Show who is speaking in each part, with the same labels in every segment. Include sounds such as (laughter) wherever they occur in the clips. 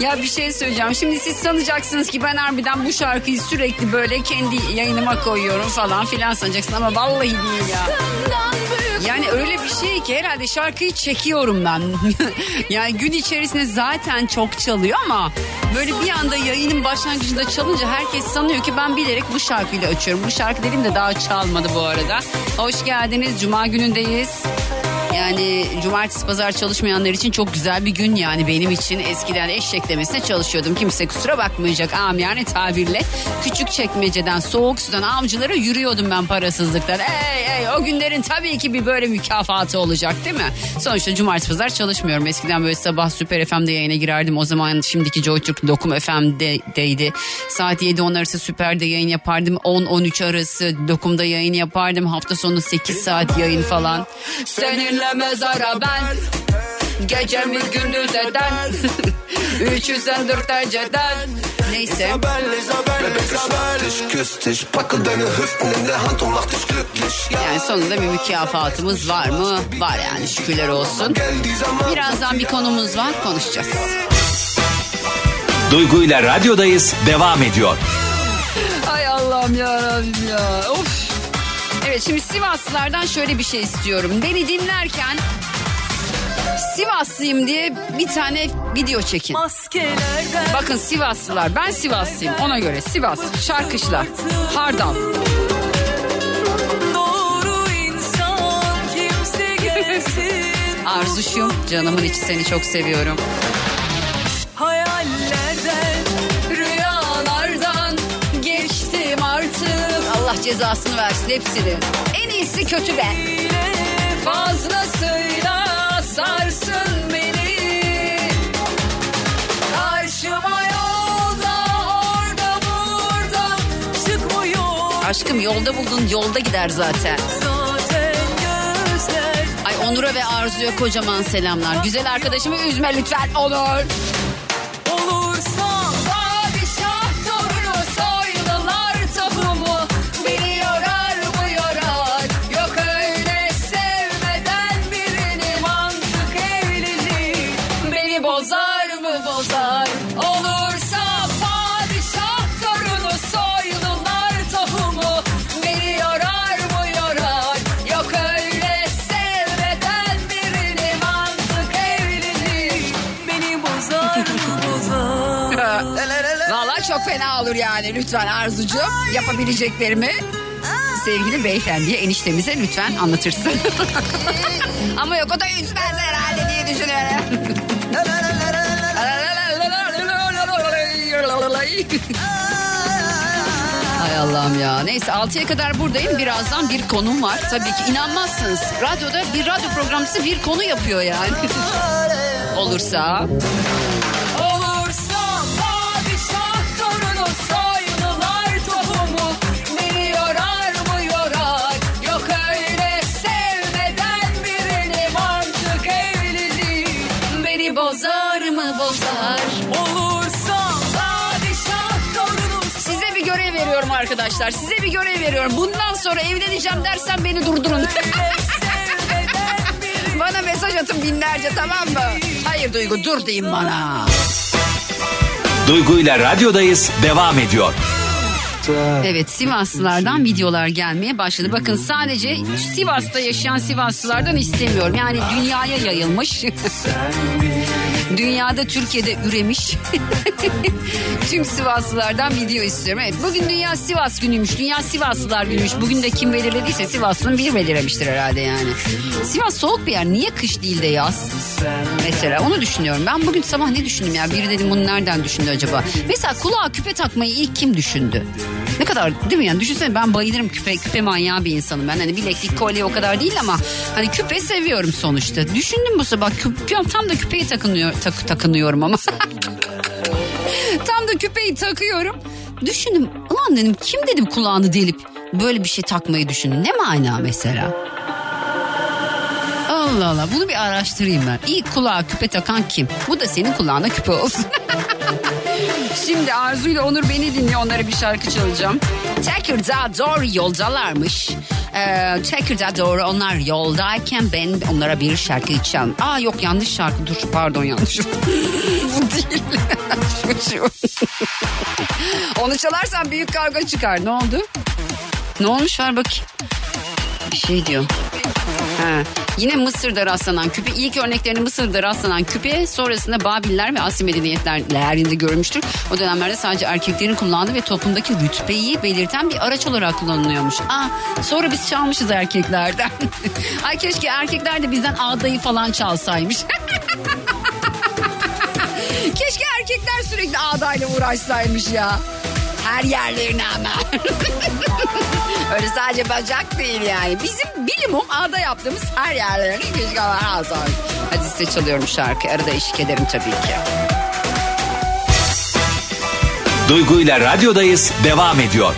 Speaker 1: Ya bir şey söyleyeceğim. Şimdi siz sanacaksınız ki ben harbiden bu şarkıyı sürekli böyle kendi yayınıma koyuyorum falan filan sanacaksın ama vallahi değil ya. Yani öyle bir şey ki herhalde şarkıyı çekiyorum ben. (laughs) yani gün içerisinde zaten çok çalıyor ama böyle bir anda yayının başlangıcında çalınca herkes sanıyor ki ben bilerek bu şarkıyla açıyorum. Bu şarkı dedim de daha çalmadı bu arada. Hoş geldiniz. Cuma günündeyiz. Yani cumartesi pazar çalışmayanlar için çok güzel bir gün yani benim için. Eskiden eşek demesine çalışıyordum. Kimse kusura bakmayacak am yani tabirle. Küçük çekmeceden soğuk sudan avcılara yürüyordum ben parasızlıktan. Ey ey o günlerin tabii ki bir böyle mükafatı olacak değil mi? Sonuçta cumartesi pazar çalışmıyorum. Eskiden böyle sabah Süper FM'de yayına girerdim. O zaman şimdiki JoyTürk Dokum FM'deydi. Saat 7-10 arası Süper'de yayın yapardım. 10-13 arası Dokum'da yayın yapardım. Hafta sonu 8 saat yayın falan. Seninle mezara ben Gecemi gündüz eden (laughs) 304 dereceden Neyse. Yani sonunda bir mükafatımız var mı? Var yani şükürler olsun. Birazdan bir konumuz var konuşacağız.
Speaker 2: Duygu ile radyodayız devam ediyor.
Speaker 1: Ay Allah'ım ya Rabbim ya. Of. Evet şimdi Sivaslılardan şöyle bir şey istiyorum. Beni dinlerken Sivaslıyım diye bir tane video çekin. Bakın Sivaslılar ben Sivaslıyım ona göre Sivas şarkışla Hardal. (laughs) Arzuşum canımın içi seni çok seviyorum. Cezasını versin hepsini. En iyisi kötü be. Fazlasıyla sarsın beni. Karşıma yolda orada burada çıkmıyor. Aşkım yolda buldun yolda gider zaten. Ay Onur'a ve Arzu'ya kocaman selamlar. Güzel arkadaşımı üzme lütfen Onur. Olur yani lütfen Arzucuğum yapabileceklerimi sevgili beyefendiye eniştemize lütfen anlatırsın. (laughs) Ama yok o da üzmez herhalde diye düşünüyorum. Hay Allah'ım ya. Neyse 6'ya kadar buradayım. Birazdan bir konum var. Tabii ki inanmazsınız. Radyoda bir radyo programcısı bir konu yapıyor yani. (laughs) Olursa arkadaşlar size bir görev veriyorum bundan sonra evleneceğim dersen beni durdurun (laughs) bana mesaj atın binlerce tamam mı hayır Duygu dur deyin bana
Speaker 2: Duygu ile radyodayız devam ediyor.
Speaker 1: Evet Sivaslılardan videolar gelmeye başladı. Bakın sadece Sivas'ta yaşayan Sivaslılardan istemiyorum. Yani dünyaya yayılmış. Dünyada Türkiye'de üremiş. (laughs) Tüm Sivaslılardan video istiyorum. Evet bugün Dünya Sivas günüymüş. Dünya Sivaslılar günüymüş. Bugün de kim belirlediyse Sivaslı'nın bir belirlemiştir herhalde yani. Sivas soğuk bir yer. Niye kış değil de yaz? Mesela onu düşünüyorum. Ben bugün sabah ne düşündüm ya? Biri dedim bunu nereden düşündü acaba? Mesela kulağa küpe takmayı ilk kim düşündü? Ne kadar değil mi yani düşünsene ben bayılırım küpe küpe manyağı bir insanım ben hani bileklik kolye o kadar değil ama hani küpe seviyorum sonuçta düşündüm bu sabah küpe, tam da küpeyi takınıyor tak, takınıyorum ama (laughs) tam da küpeyi takıyorum düşündüm ulan dedim kim dedim kulağını delip böyle bir şey takmayı düşündü ne mana mesela Allah Allah bunu bir araştırayım ben. İlk kulağa küpe takan kim? Bu da senin kulağına küpe olsun. (laughs) Şimdi Arzu ile Onur beni dinliyor. Onlara bir şarkı çalacağım. Tekirdağ doğru yoldalarmış. Ee, Tekirdağ doğru onlar yoldayken ben onlara bir şarkı çaldım. Aa yok yanlış şarkı dur pardon yanlış. Bu (laughs) değil. şu, (laughs) şu. Onu çalarsan büyük kavga çıkar. Ne oldu? Ne olmuş ver bakayım. Bir şey diyor. Ha. Yine Mısır'da rastlanan küpe. İlk örneklerini Mısır'da rastlanan küpe sonrasında Babiller ve Asya medeniyetlerinde görmüştür. O dönemlerde sadece erkeklerin kullandığı ve toplumdaki rütbeyi belirten bir araç olarak kullanılıyormuş. Aa, sonra biz çalmışız erkeklerden. (laughs) Ay keşke erkekler de bizden ağdayı falan çalsaymış. (laughs) keşke erkekler sürekli ağdayla uğraşsaymış ya. Her yerlerine ama. (laughs) Öyle sadece bacak değil yani. Bizim bilimum ağda yaptığımız her yerlerini keşke alsaymış. Hadi size çalıyorum şarkı. Arada eşlik ederim tabii ki.
Speaker 2: Duygu ile radyodayız devam ediyor.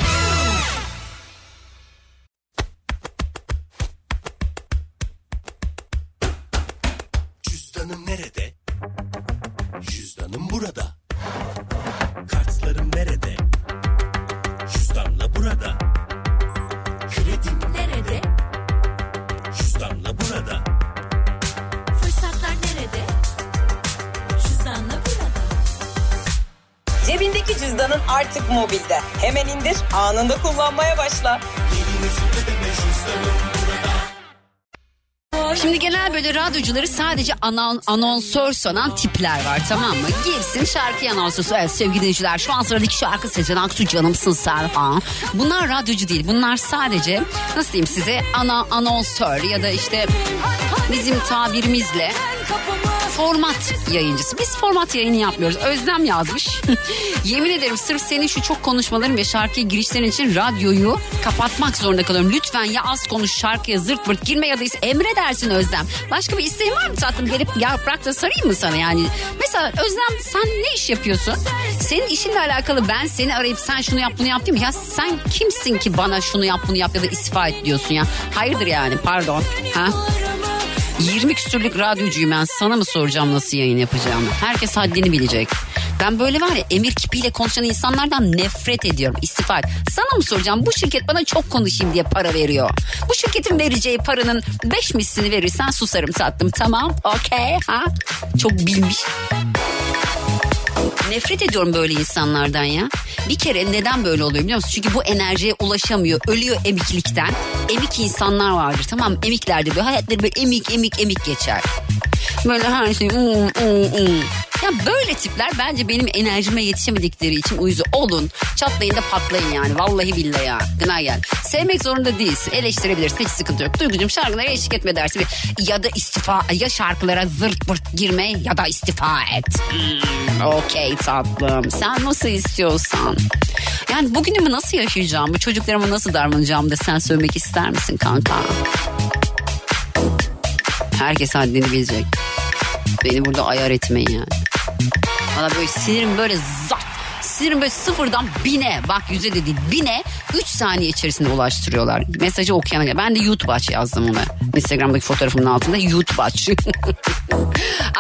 Speaker 3: Cüzdanın artık mobilde. Hemen indir, anında kullanmaya başla.
Speaker 1: Şimdi genel böyle radyocuları sadece anon, anonsör sanan tipler var tamam mı? Girsin şarkı anonsörü. Evet sevgili dinleyiciler şu an sıradaki şarkı Sezen Aksu canımsın sen. Ha. Bunlar radyocu değil. Bunlar sadece nasıl diyeyim size ana anonsör ya da işte bizim tabirimizle format yayıncısı. Biz format yayını yapmıyoruz. Özlem yazmış. (laughs) Yemin ederim sırf senin şu çok konuşmaların ve şarkıya girişlerin için radyoyu kapatmak zorunda kalıyorum. Lütfen ya az konuş şarkıya zırt pırt girme ya da emredersin Özlem. Başka bir isteğin var mı tatlım? Gelip yaprakta sarayım mı sana yani? Mesela Özlem sen ne iş yapıyorsun? Senin işinle alakalı ben seni arayıp sen şunu yap bunu yap değil mi? Ya sen kimsin ki bana şunu yap bunu yap ya da istifa et diyorsun ya? Hayırdır yani pardon. Ha? 20 küsürlük radyocuyum ben sana mı soracağım nasıl yayın yapacağımı? Herkes haddini bilecek. Ben böyle var ya emir kipiyle konuşan insanlardan nefret ediyorum. İstifa et. Sana mı soracağım bu şirket bana çok konuşayım diye para veriyor. Bu şirketin vereceği paranın 5 mislini verirsen susarım sattım. Tamam okey ha. Çok bilmiş. Nefret ediyorum böyle insanlardan ya. Bir kere neden böyle oluyor biliyor musun? Çünkü bu enerjiye ulaşamıyor. Ölüyor emiklikten. Emik insanlar vardır tamam mı? Emiklerde böyle hayatları böyle emik emik emik geçer. Böyle her şey um, um, um. Ya böyle tipler bence benim enerjime yetişemedikleri için uyuzu olun. Çatlayın da patlayın yani. Vallahi billahi ya. Gına gel. Sevmek zorunda değilsin. Eleştirebilirsin. Hiç sıkıntı yok. Duygucum şarkılara eşlik etme dersin. Ya da istifa ya şarkılara zırt pırt girme ya da istifa et. Hmm, Okey tatlım. Sen nasıl istiyorsan. Yani bugünümü nasıl yaşayacağımı, çocuklarıma nasıl davranacağımı da sen söylemek ister misin kanka? Herkes haddini bilecek. Beni burada ayar etmeyin yani. Valla böyle sinirim böyle zat. Sinirim böyle sıfırdan bine bak yüze de değil bine 3 saniye içerisinde ulaştırıyorlar. Mesajı okuyana kadar. Ben de YouTube aç yazdım ona. Instagram'daki fotoğrafımın altında YouTube (laughs) aç.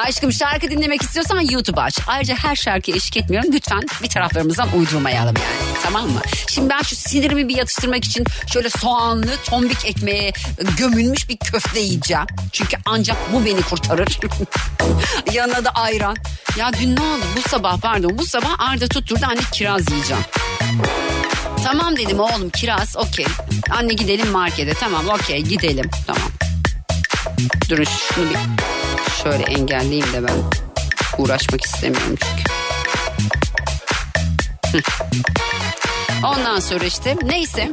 Speaker 1: Aşkım şarkı dinlemek istiyorsan YouTube aç. Ayrıca her şarkıya eşlik etmiyorum. Lütfen bir taraflarımızdan uydurmayalım yani. Tamam mı? Şimdi ben şu sinirimi bir yatıştırmak için şöyle soğanlı tombik ekmeğe gömülmüş bir köfte yiyeceğim. Çünkü ancak bu beni kurtarır. (laughs) Yanına da ayran. Ya dün ne oldu? Bu sabah pardon bu sabah Arda tutturdu anne kiraz yiyeceğim. Tamam dedim oğlum kiraz okey. Anne gidelim markete tamam okey gidelim tamam. Durun şunu bir şöyle engelleyeyim de ben uğraşmak istemiyorum çünkü. Ondan sonra işte neyse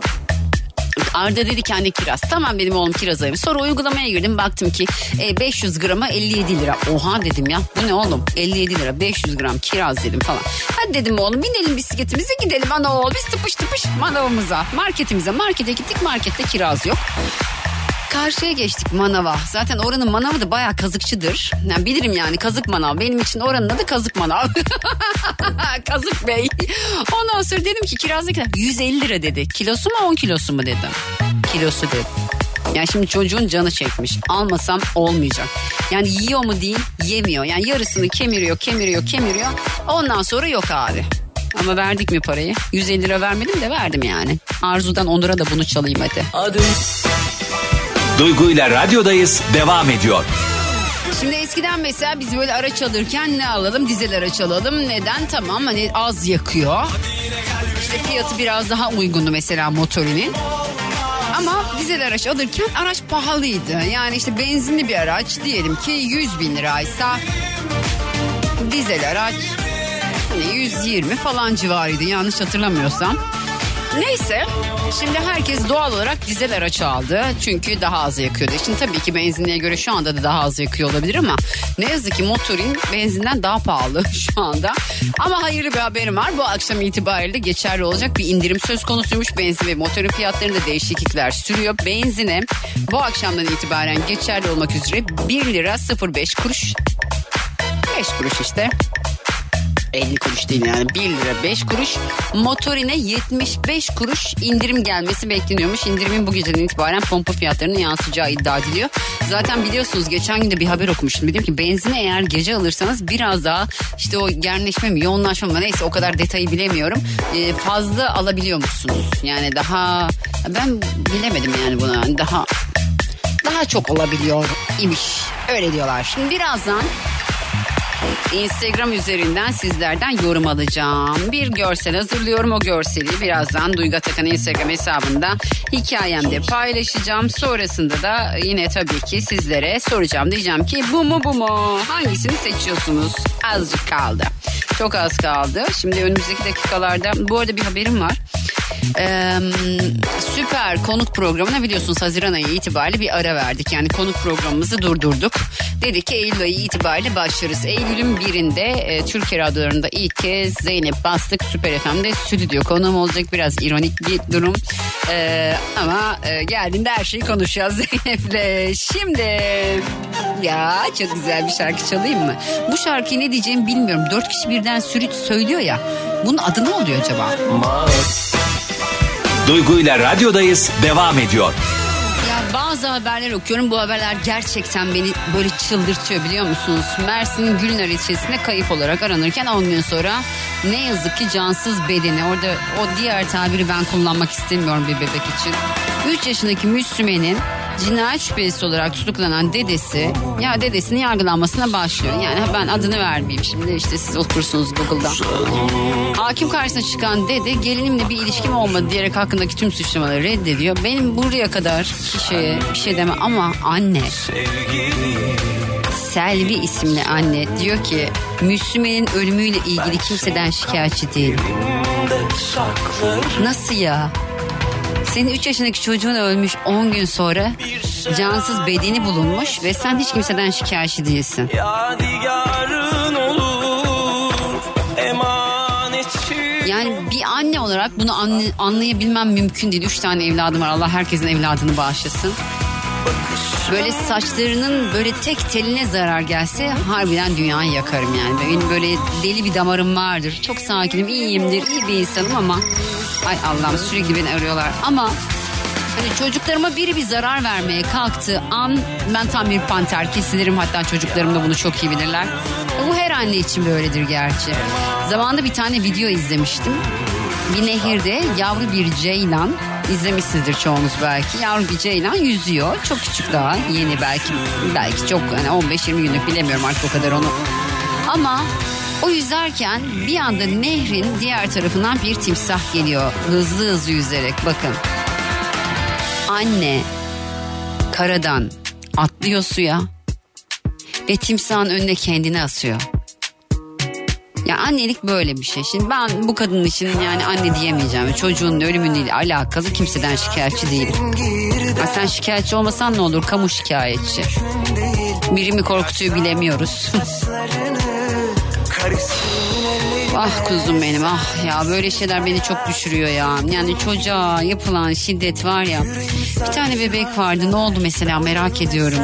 Speaker 1: Arda dedi ki anne kiraz. Tamam benim oğlum kiraz ayırmış. Sonra uygulamaya girdim baktım ki e, 500 grama 57 lira. Oha dedim ya bu ne oğlum 57 lira 500 gram kiraz dedim falan. Hadi dedim oğlum binelim bisikletimize gidelim ana oğul biz tıpış tıpış manavımıza marketimize. Markete gittik markette kiraz yok. Karşıya geçtik manava. Zaten oranın manavı da bayağı kazıkçıdır. Yani bilirim yani kazık manav. Benim için oranın adı kazık manav. (laughs) kazık bey. Ondan sonra dedim ki kiraz ne kadar? 150 lira dedi. Kilosu mu 10 kilosu mu dedim. Kilosu dedi. Yani şimdi çocuğun canı çekmiş. Almasam olmayacak. Yani yiyor mu değil yemiyor. Yani yarısını kemiriyor kemiriyor kemiriyor. Ondan sonra yok abi. Ama verdik mi parayı? 150 lira vermedim de verdim yani. Arzu'dan Onur'a da bunu çalayım hadi.
Speaker 2: Duygu ile radyodayız devam ediyor.
Speaker 1: Şimdi eskiden mesela biz böyle araç alırken ne alalım? Dizel araç alalım. Neden? Tamam hani az yakıyor. İşte fiyatı biraz daha uygundu mesela motorinin. Ama dizel araç alırken araç pahalıydı. Yani işte benzinli bir araç diyelim ki 100 bin liraysa dizel araç hani 120 falan civarıydı yanlış hatırlamıyorsam. Neyse şimdi herkes doğal olarak dizel araç aldı. Çünkü daha az yakıyordu. Şimdi tabii ki benzinliğe göre şu anda da daha az yakıyor olabilir ama ne yazık ki motorin benzinden daha pahalı (laughs) şu anda. Ama hayırlı bir haberim var. Bu akşam itibariyle geçerli olacak bir indirim söz konusuymuş. Benzin ve motorin fiyatlarında değişiklikler sürüyor. Benzine bu akşamdan itibaren geçerli olmak üzere 1 lira 05 kuruş 5 kuruş işte 50 kuruş değil yani 1 lira 5 kuruş. Motorine 75 kuruş indirim gelmesi bekleniyormuş. İndirimin bu geceden itibaren pompa fiyatlarının yansıyacağı iddia ediliyor. Zaten biliyorsunuz geçen gün de bir haber okumuştum. Dedim ki benzini eğer gece alırsanız biraz daha işte o gerleşme mi yoğunlaşma mı neyse o kadar detayı bilemiyorum. Ee, fazla alabiliyor musunuz? Yani daha ben bilemedim yani bunu. Yani daha daha çok olabiliyor imiş. Öyle diyorlar. Şimdi birazdan Instagram üzerinden sizlerden yorum alacağım. Bir görsel hazırlıyorum. O görseli birazdan Duygu Atakan Instagram hesabında hikayemde paylaşacağım. Sonrasında da yine tabii ki sizlere soracağım. Diyeceğim ki bu mu bu mu? Hangisini seçiyorsunuz? Azıcık kaldı. Çok az kaldı. Şimdi önümüzdeki dakikalarda bu arada bir haberim var. Ee, süper konuk programına biliyorsunuz Haziran ayı itibariyle bir ara verdik. Yani konuk programımızı durdurduk. Dedik ki Eylül ayı itibariyle başlarız. Eylül'ün birinde e, Türkiye radyolarında ilk kez Zeynep Bastık Süper FM'de stüdyo konuğum olacak. Biraz ironik bir durum. Ee, ama e, geldiğinde her şeyi konuşacağız (laughs) Zeynep'le. Şimdi ya çok güzel bir şarkı çalayım mı? Bu şarkıyı ne diyeceğimi bilmiyorum. Dört kişi birden sürüt söylüyor ya. Bunun adı ne oluyor acaba?
Speaker 2: Duygu ile radyodayız devam ediyor.
Speaker 1: Ya bazı haberler okuyorum. Bu haberler gerçekten beni böyle çıldırtıyor biliyor musunuz? Mersin'in Gülnar ilçesinde kayıp olarak aranırken 10 gün sonra ne yazık ki cansız bedeni. Orada o diğer tabiri ben kullanmak istemiyorum bir bebek için. 3 yaşındaki Müslüme'nin cinayet şüphelisi olarak tutuklanan dedesi ya dedesinin yargılanmasına başlıyor. Yani ben adını vermeyeyim şimdi işte siz okursunuz Google'dan. Hakim karşısına çıkan dede gelinimle bir ilişkim olmadı diyerek hakkındaki tüm suçlamaları reddediyor. Benim buraya kadar kişiye bir şey deme ama anne Selvi isimli anne diyor ki Müslüme'nin ölümüyle ilgili kimseden şikayetçi değilim. Nasıl ya? Senin 3 yaşındaki çocuğun ölmüş 10 gün sonra cansız bedeni bulunmuş ve sen hiç kimseden şikayetçi değilsin. Yani bir anne olarak bunu anlayabilmem mümkün değil. Üç tane evladım var. Allah herkesin evladını bağışlasın. Böyle saçlarının böyle tek teline zarar gelse harbiden dünyayı yakarım yani. Benim böyle deli bir damarım vardır. Çok sakinim, iyiyimdir, iyi bir insanım ama... Ay Allah'ım sürekli beni arıyorlar. Ama hani çocuklarıma biri bir zarar vermeye kalktığı an ben tam bir panter kesilirim. Hatta çocuklarım da bunu çok iyi bilirler. Bu her anne için böyledir gerçi. Zamanında bir tane video izlemiştim. Bir nehirde yavru bir ceylan izlemişsinizdir çoğunuz belki. Yavru bir ceylan yüzüyor. Çok küçük daha yeni belki belki çok hani 15-20 günlük bilemiyorum artık o kadar onu. Ama o yüzerken bir anda nehrin diğer tarafından bir timsah geliyor. Hızlı hızlı yüzerek bakın. Anne karadan atlıyor suya ve timsahın önüne kendini asıyor. Ya annelik böyle bir şey. Şimdi ben bu kadın için yani anne diyemeyeceğim. Çocuğun ölümüyle alakalı kimseden şikayetçi değilim. Ha sen şikayetçi olmasan ne olur? Kamu şikayetçi. Biri mi korkutuyor bilemiyoruz. (laughs) Ah kuzum benim ah ya böyle şeyler beni çok düşürüyor ya. Yani çocuğa yapılan şiddet var ya. Bir tane bebek vardı ne oldu mesela merak ediyorum.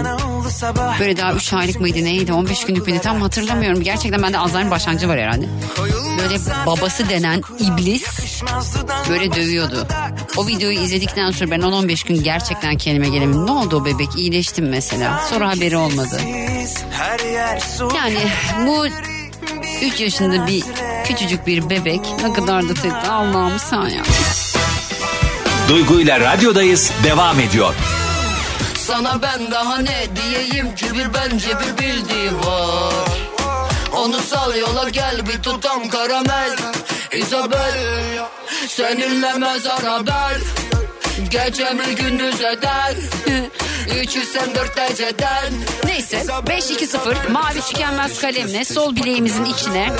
Speaker 1: Böyle daha 3 aylık mıydı neydi 15 günlük müydü tam hatırlamıyorum. Gerçekten bende Alzheimer başlangıcı var herhalde. Böyle babası denen iblis böyle dövüyordu. O videoyu izledikten sonra ben 10-15 gün gerçekten kendime gelemedim. Ne oldu o bebek iyileştim mesela. Sonra haberi olmadı. Yani bu 3 yaşında bir küçücük bir bebek ne kadar da tatlı Allah'ım sen ya.
Speaker 2: Duygu ile radyodayız devam ediyor.
Speaker 1: Sana ben daha ne diyeyim ki bir bence bir bildiği var. Onu sal yola gel bir tutam karamel. Isabel seninle mezara bel. Gece mi gündüz eder. (laughs) Sen dört dereceden. Neyse 5-2-0 mavi tükenmez kalemle sol bileğimizin içine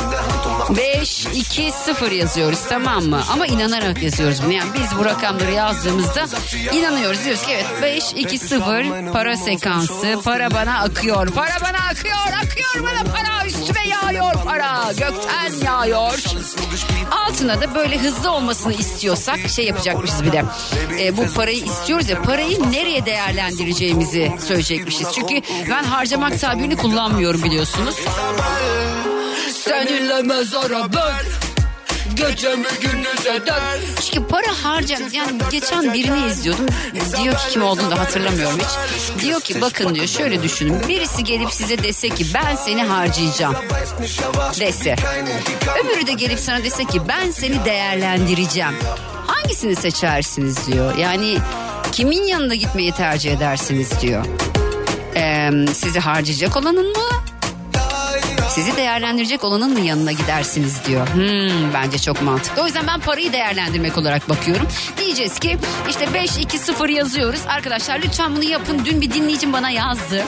Speaker 1: 5-2-0 yazıyoruz tamam mı? Ama inanarak yazıyoruz bunu. Yani biz bu rakamları yazdığımızda inanıyoruz. Diyoruz ki evet 5-2-0 para sekansı. Para bana akıyor. Para bana akıyor. Akıyor bana para. Üstüme yağıyor para. Gökten yağıyor. Altına da böyle hızlı olmasını istiyorsak şey yapacakmışız bir de. E, bu parayı istiyoruz ya parayı nereye değerlendireceğimizi söyleyecekmişiz. Çünkü ben harcamak tabirini kullanmıyorum biliyorsunuz. Seninle mezara ben gündüz eder. Çünkü para harca yani geçen birini izliyordum. Diyor ki kim olduğunu da hatırlamıyorum hiç. Diyor ki bakın diyor şöyle düşünün. Birisi gelip size dese ki ben seni harcayacağım. Dese. Öbürü de gelip sana dese ki ben seni değerlendireceğim. Hangisini seçersiniz diyor. Yani kimin yanında gitmeyi tercih edersiniz diyor. Ee, sizi harcayacak olanın mı? Sizi değerlendirecek olanın mı yanına gidersiniz diyor. Hmm, bence çok mantıklı. O yüzden ben parayı değerlendirmek olarak bakıyorum. Diyeceğiz ki işte 5-2-0 yazıyoruz. Arkadaşlar lütfen bunu yapın. Dün bir dinleyicim bana yazdı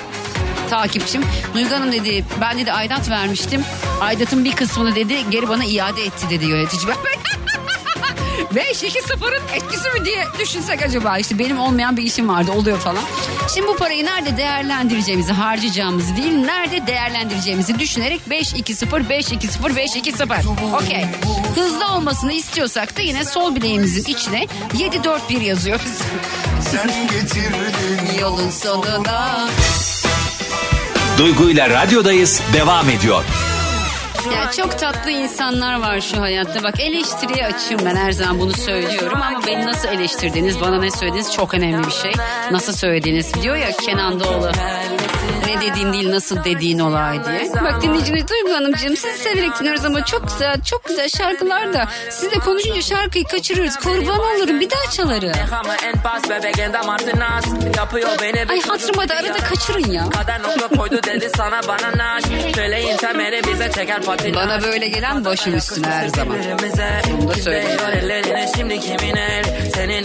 Speaker 1: takipçim. Duygu Hanım dedi ben dedi aidat vermiştim. Aidatın bir kısmını dedi geri bana iade etti dedi yönetici. Ben 5-2-0'ın etkisi mi diye düşünsek acaba işte benim olmayan bir işim vardı oluyor falan. Şimdi bu parayı nerede değerlendireceğimizi harcayacağımızı değil nerede değerlendireceğimizi düşünerek 5-2-0 5-2-0 5-2-0 okey. Hızlı olmasını istiyorsak da yine sol bileğimizin içine 7-4-1 yazıyoruz. Yolun sonuna.
Speaker 2: Duygu ile radyodayız devam ediyor.
Speaker 1: Ya çok tatlı insanlar var şu hayatta. Bak eleştiriye açığım ben her zaman bunu söylüyorum ama beni nasıl eleştirdiğiniz, bana ne söylediğiniz çok önemli bir şey. Nasıl söylediğiniz diyor ya Kenan Doğulu. Ne dediğin değil nasıl dediğin olay diye. Bak dinleyiciniz Duygu Hanımcığım sizi severek dinliyoruz ama çok güzel çok güzel şarkılar da siz de konuşunca şarkıyı kaçırıyoruz. Kurban olurum bir daha çalarım. Ay hatırıma da arada kaçırın ya. Bana böyle gelen başım üstüne her zaman. Bunu da söyleyeyim.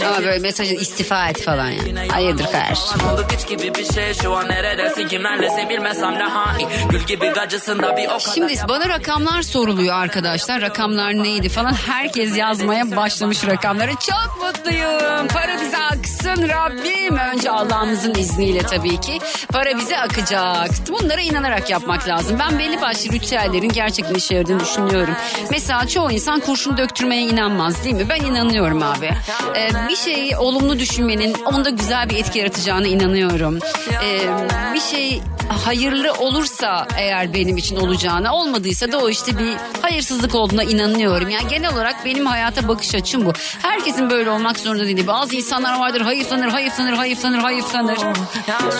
Speaker 1: Ama böyle mesajın istifa et falan ya. Hayırdır kardeşim.
Speaker 4: Kimlerlesin bilmesem ne hani Gül gibi gacısında bir o kadar
Speaker 1: Şimdi bana rakamlar soruluyor arkadaşlar. Rakamlar neydi falan. Herkes yazmaya başlamış rakamları. Çok mutluyum. Para bize aksın Rabbim. Önce Allah'ımızın izniyle tabii ki. Para bize akacak. Bunlara inanarak yapmak lazım. Ben belli başlı ritüellerin gerçekten işe yaradığını düşünüyorum. Mesela çoğu insan kurşun döktürmeye inanmaz değil mi? Ben inanıyorum abi. Ee, bir şeyi olumlu düşünmenin onda güzel bir etki yaratacağına inanıyorum. Ee, bir şey hayırlı olursa eğer benim için olacağına olmadıysa da o işte bir hayırsızlık olduğuna inanıyorum. Yani genel olarak benim hayata bakış açım bu. Herkesin böyle olmak zorunda değil. Bazı insanlar vardır hayıflanır, hayıflanır, hayıflanır, hayıflanır.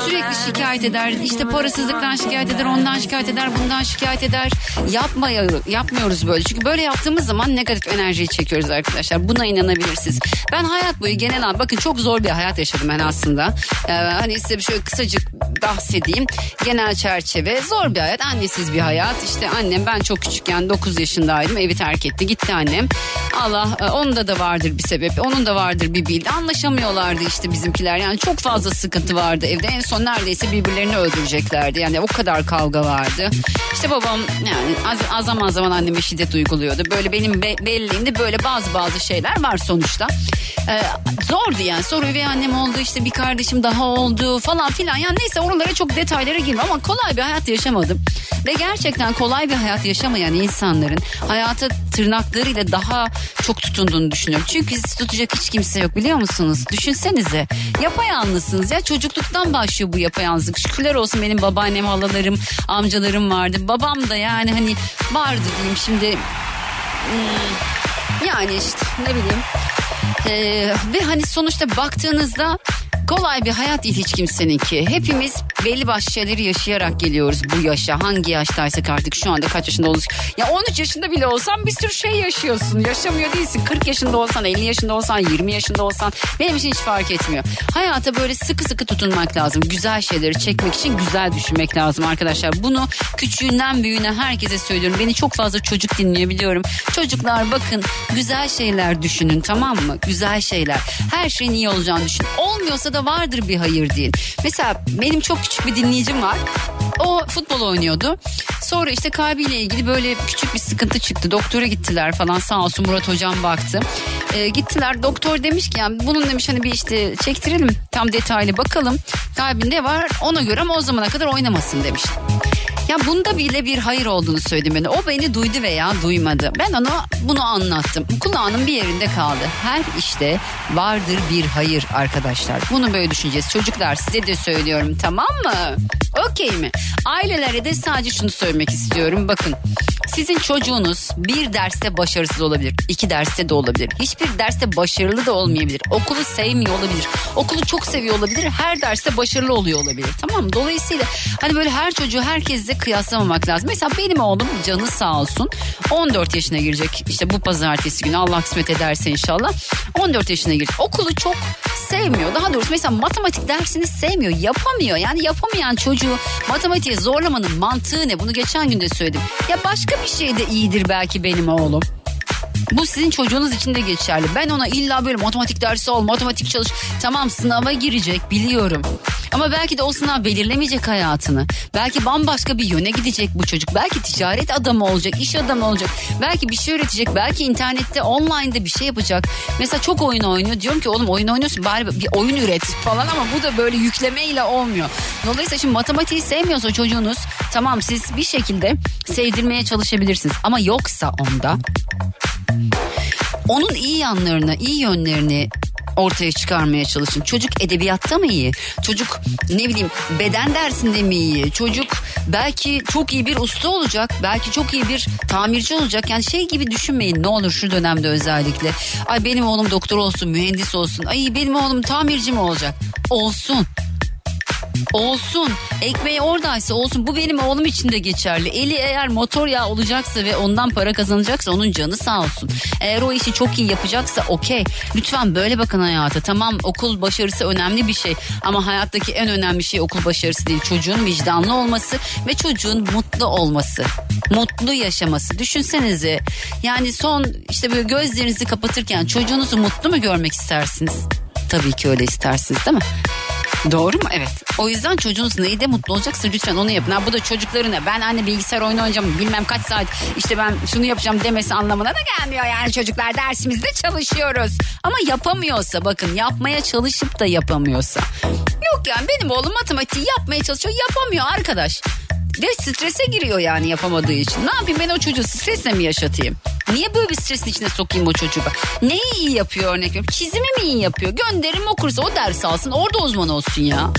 Speaker 1: Sürekli şikayet eder. İşte parasızlıktan şikayet eder, ondan şikayet eder, bundan şikayet eder. Yapmayı, yapmıyoruz böyle. Çünkü böyle yaptığımız zaman negatif enerjiyi çekiyoruz arkadaşlar. Buna inanabilirsiniz. Ben hayat boyu genel olarak bakın çok zor bir hayat yaşadım ben aslında. Ee, hani size şöyle kısacık bahsedeyim. Genel çerçeve zor bir hayat. Annesiz bir hayat. İşte annem ben çok küçükken 9 yaşındaydım. Evi terk etti. Gitti annem. Allah e, onda da vardır bir sebep. Onun da vardır bir bildi. Anlaşamıyorlardı işte bizimkiler. Yani çok fazla sıkıntı vardı evde. En son neredeyse birbirlerini öldüreceklerdi. Yani o kadar kavga vardı. İşte babam yani az, az zaman zaman anneme şiddet uyguluyordu. Böyle benim be, belleğimde böyle bazı bazı şeyler var sonuçta. Ee, zordu yani. Sonra üvey annem oldu işte bir kardeşim daha oldu falan filan. Yani neyse oralara çok detaylara girme ama kolay bir hayat yaşamadım. Ve gerçekten kolay bir hayat yaşamayan insanların hayata tırnaklarıyla daha çok tutunduğunu düşünüyorum. Çünkü sizi tutacak hiç kimse yok biliyor musunuz? Düşünsenize yapayalnızsınız ya çocukluktan başlıyor bu yapayalnızlık. Şükürler olsun benim babaannem, halalarım, amcalarım vardı. Babam da yani hani vardı diyeyim şimdi hmm, yani işte ne bileyim ee, ve hani sonuçta baktığınızda kolay bir hayat değil hiç kimseninki. Hepimiz belli başlı şeyleri yaşayarak geliyoruz bu yaşa. Hangi yaştaysak artık şu anda kaç yaşında oluruz. Ya 13 yaşında bile olsan bir sürü şey yaşıyorsun. Yaşamıyor değilsin. 40 yaşında olsan, 50 yaşında olsan, 20 yaşında olsan benim için hiç fark etmiyor. Hayata böyle sıkı sıkı tutunmak lazım. Güzel şeyleri çekmek için güzel düşünmek lazım arkadaşlar. Bunu küçüğünden büyüğüne herkese söylüyorum. Beni çok fazla çocuk dinliyor biliyorum. Çocuklar bakın güzel şeyler düşünün tamam mı? Güzel şeyler. Her şeyin iyi olacağını düşün. Olmuyorsa da vardır bir hayır deyin. Mesela benim çok küçük bir dinleyicim var. O futbol oynuyordu. Sonra işte kalbiyle ilgili böyle küçük bir sıkıntı çıktı. Doktora gittiler falan sağ olsun Murat hocam baktı. Ee, gittiler doktor demiş ki yani bunun demiş hani bir işte çektirelim tam detaylı bakalım. Kalbinde var ona göre ama o zamana kadar oynamasın demiş. Ya bunda bile bir hayır olduğunu söyledim beni. O beni duydu veya duymadı. Ben ona bunu anlattım. Kulağının bir yerinde kaldı. Her işte vardır bir hayır arkadaşlar. Bunu böyle düşüneceğiz. Çocuklar size de söylüyorum tamam mı? Okey mi? Ailelere de sadece şunu söylemek istiyorum. Bakın sizin çocuğunuz bir derste başarısız olabilir. iki derste de olabilir. Hiçbir derste başarılı da olmayabilir. Okulu sevmiyor olabilir. Okulu çok seviyor olabilir. Her derste başarılı oluyor olabilir. Tamam mı? Dolayısıyla hani böyle her çocuğu herkesle kıyaslamamak lazım. Mesela benim oğlum canı sağ olsun 14 yaşına girecek. İşte bu pazartesi günü Allah kısmet ederse inşallah 14 yaşına girecek. Okulu çok sevmiyor. Daha doğrusu mesela matematik dersini sevmiyor. Yapamıyor. Yani yapamayan çocuğu matematiğe zorlamanın mantığı ne? Bunu geçen gün de söyledim. Ya başka bir şey de iyidir belki benim oğlum. Bu sizin çocuğunuz için de geçerli. Ben ona illa böyle matematik dersi ol, matematik çalış. Tamam sınava girecek biliyorum. Ama belki de o sınav belirlemeyecek hayatını. Belki bambaşka bir yöne gidecek bu çocuk. Belki ticaret adamı olacak, iş adamı olacak. Belki bir şey üretecek. Belki internette, online'da bir şey yapacak. Mesela çok oyun oynuyor. Diyorum ki oğlum oyun oynuyorsun bari bir oyun üret falan ama bu da böyle yüklemeyle olmuyor. Dolayısıyla şimdi matematiği sevmiyorsa çocuğunuz tamam siz bir şekilde sevdirmeye çalışabilirsiniz. Ama yoksa onda onun iyi yanlarını, iyi yönlerini ortaya çıkarmaya çalışın. Çocuk edebiyatta mı iyi? Çocuk ne bileyim beden dersinde mi iyi? Çocuk belki çok iyi bir usta olacak. Belki çok iyi bir tamirci olacak. Yani şey gibi düşünmeyin ne olur şu dönemde özellikle. Ay benim oğlum doktor olsun, mühendis olsun. Ay benim oğlum tamirci mi olacak? Olsun. Olsun. Ekmeği oradaysa olsun. Bu benim oğlum için de geçerli. Eli eğer motor yağı olacaksa ve ondan para kazanacaksa onun canı sağ olsun. Eğer o işi çok iyi yapacaksa okey. Lütfen böyle bakın hayata. Tamam okul başarısı önemli bir şey. Ama hayattaki en önemli şey okul başarısı değil. Çocuğun vicdanlı olması ve çocuğun mutlu olması. Mutlu yaşaması. Düşünsenize. Yani son işte böyle gözlerinizi kapatırken çocuğunuzu mutlu mu görmek istersiniz? Tabii ki öyle istersiniz değil mi? Doğru mu? Evet. O yüzden çocuğunuz neyde mutlu olacaksa lütfen onu yapın. Ha, bu da çocuklarına ben anne bilgisayar oyunu oynayacağım bilmem kaç saat işte ben şunu yapacağım demesi anlamına da gelmiyor. Yani çocuklar dersimizde çalışıyoruz. Ama yapamıyorsa bakın yapmaya çalışıp da yapamıyorsa. Yok yani benim oğlum matematiği yapmaya çalışıyor yapamıyor arkadaş. Ve strese giriyor yani yapamadığı için. Ne yapayım ben o çocuğu stresle mi yaşatayım? Niye böyle bir stresin içine sokayım o çocuğu? Neyi iyi yapıyor örnek veriyorum? Çizimi mi iyi yapıyor? Gönderim okursa o ders alsın orada uzman olsun ya.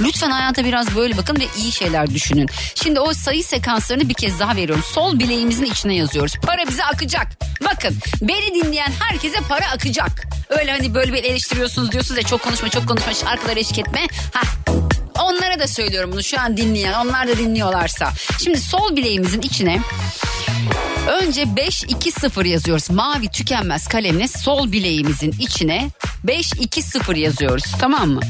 Speaker 1: Lütfen hayata biraz böyle bakın ve iyi şeyler düşünün. Şimdi o sayı sekanslarını bir kez daha veriyorum. Sol bileğimizin içine yazıyoruz. Para bize akacak. Bakın beni dinleyen herkese para akacak. Öyle hani böyle bir eleştiriyorsunuz diyorsunuz ya çok konuşma çok konuşma şarkıları eşlik etme. Ha Onlara da söylüyorum bunu şu an dinleyen onlar da dinliyorlarsa. Şimdi sol bileğimizin içine önce 5-2-0 yazıyoruz. Mavi tükenmez kalemle sol bileğimizin içine 5-2-0 yazıyoruz tamam mı?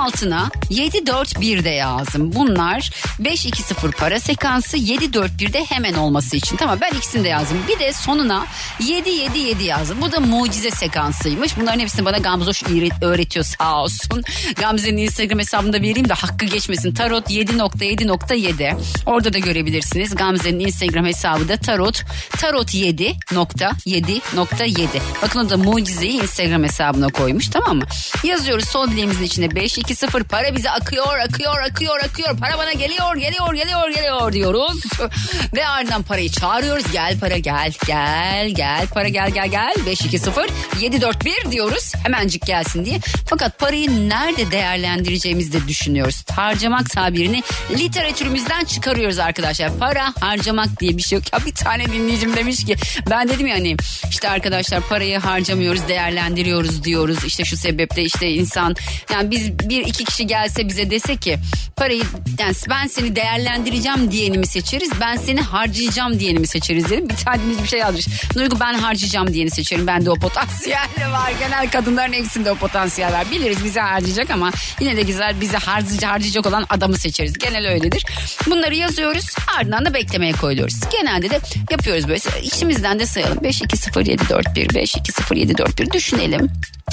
Speaker 1: Altına 741 de yazdım. Bunlar 520 para sekansı 741 de hemen olması için. Tamam ben ikisini de yazdım. Bir de sonuna 777 yazdım. Bu da mucize sekansıymış. Bunların hepsini bana Gamzoş öğretiyor sağ olsun. Gamze'nin Instagram hesabında vereyim de hakkı geçmesin. Tarot 7.7.7. Orada da görebilirsiniz. Gamze'nin Instagram hesabı da tarot tarot 7.7.7. Bakın o da mucizeyi Instagram hesabına koymuş tamam mı? Yazıyoruz sol bileğimizin içine 520 para bize akıyor akıyor akıyor akıyor. Para bana geliyor geliyor geliyor geliyor diyoruz. (laughs) Ve ardından parayı çağırıyoruz. Gel para gel gel gel para gel gel gel 520 741 diyoruz. Hemencik gelsin diye. Fakat parayı nerede değerlendireceğimizi de düşünüyoruz. Harcamak tabirini literatürümüzden çıkarıyoruz arkadaşlar. Para harcamak diye bir şey yok. Ya bir tane dinleyicim demiş ki ben dedim ya hani işte arkadaşlar parayı harcamıyoruz değerlendiriyoruz diyoruz. İşte şu sebeple işte insan yani biz bir iki kişi gelse bize dese ki parayı yani ben seni değerlendireceğim diyeni mi seçeriz ben seni harcayacağım diyeni mi seçeriz dedim. Bir tane bir şey yazmış. Duygu ben harcayacağım diyeni seçerim. Bende o potansiyel (laughs) var. Genel kadınların hepsinde o potansiyel var. Biliriz bize harcayacak ama yine de güzel bize harcayacak, harcayacak olan adamı seçeriz. Genel öyledir. Bunları yazıyoruz ardından da beklemeye koyuyoruz. Genelde de yapıyoruz böyle. İçimizden de sayalım. 5 2 0 7 4 1 5 2 0 7 4 1 düşünelim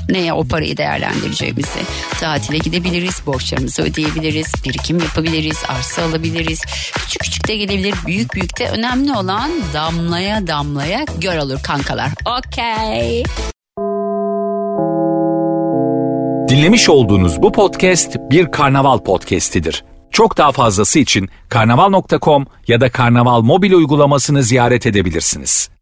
Speaker 1: neye o parayı değerlendireceğimizi. Tatile gidebiliriz, borçlarımızı ödeyebiliriz, birikim yapabiliriz, arsa alabiliriz. Küçük küçük de gelebilir, büyük büyük de önemli olan damlaya damlaya göl olur kankalar. Okey.
Speaker 2: Dinlemiş olduğunuz bu podcast bir karnaval podcastidir. Çok daha fazlası için karnaval.com ya da karnaval mobil uygulamasını ziyaret edebilirsiniz.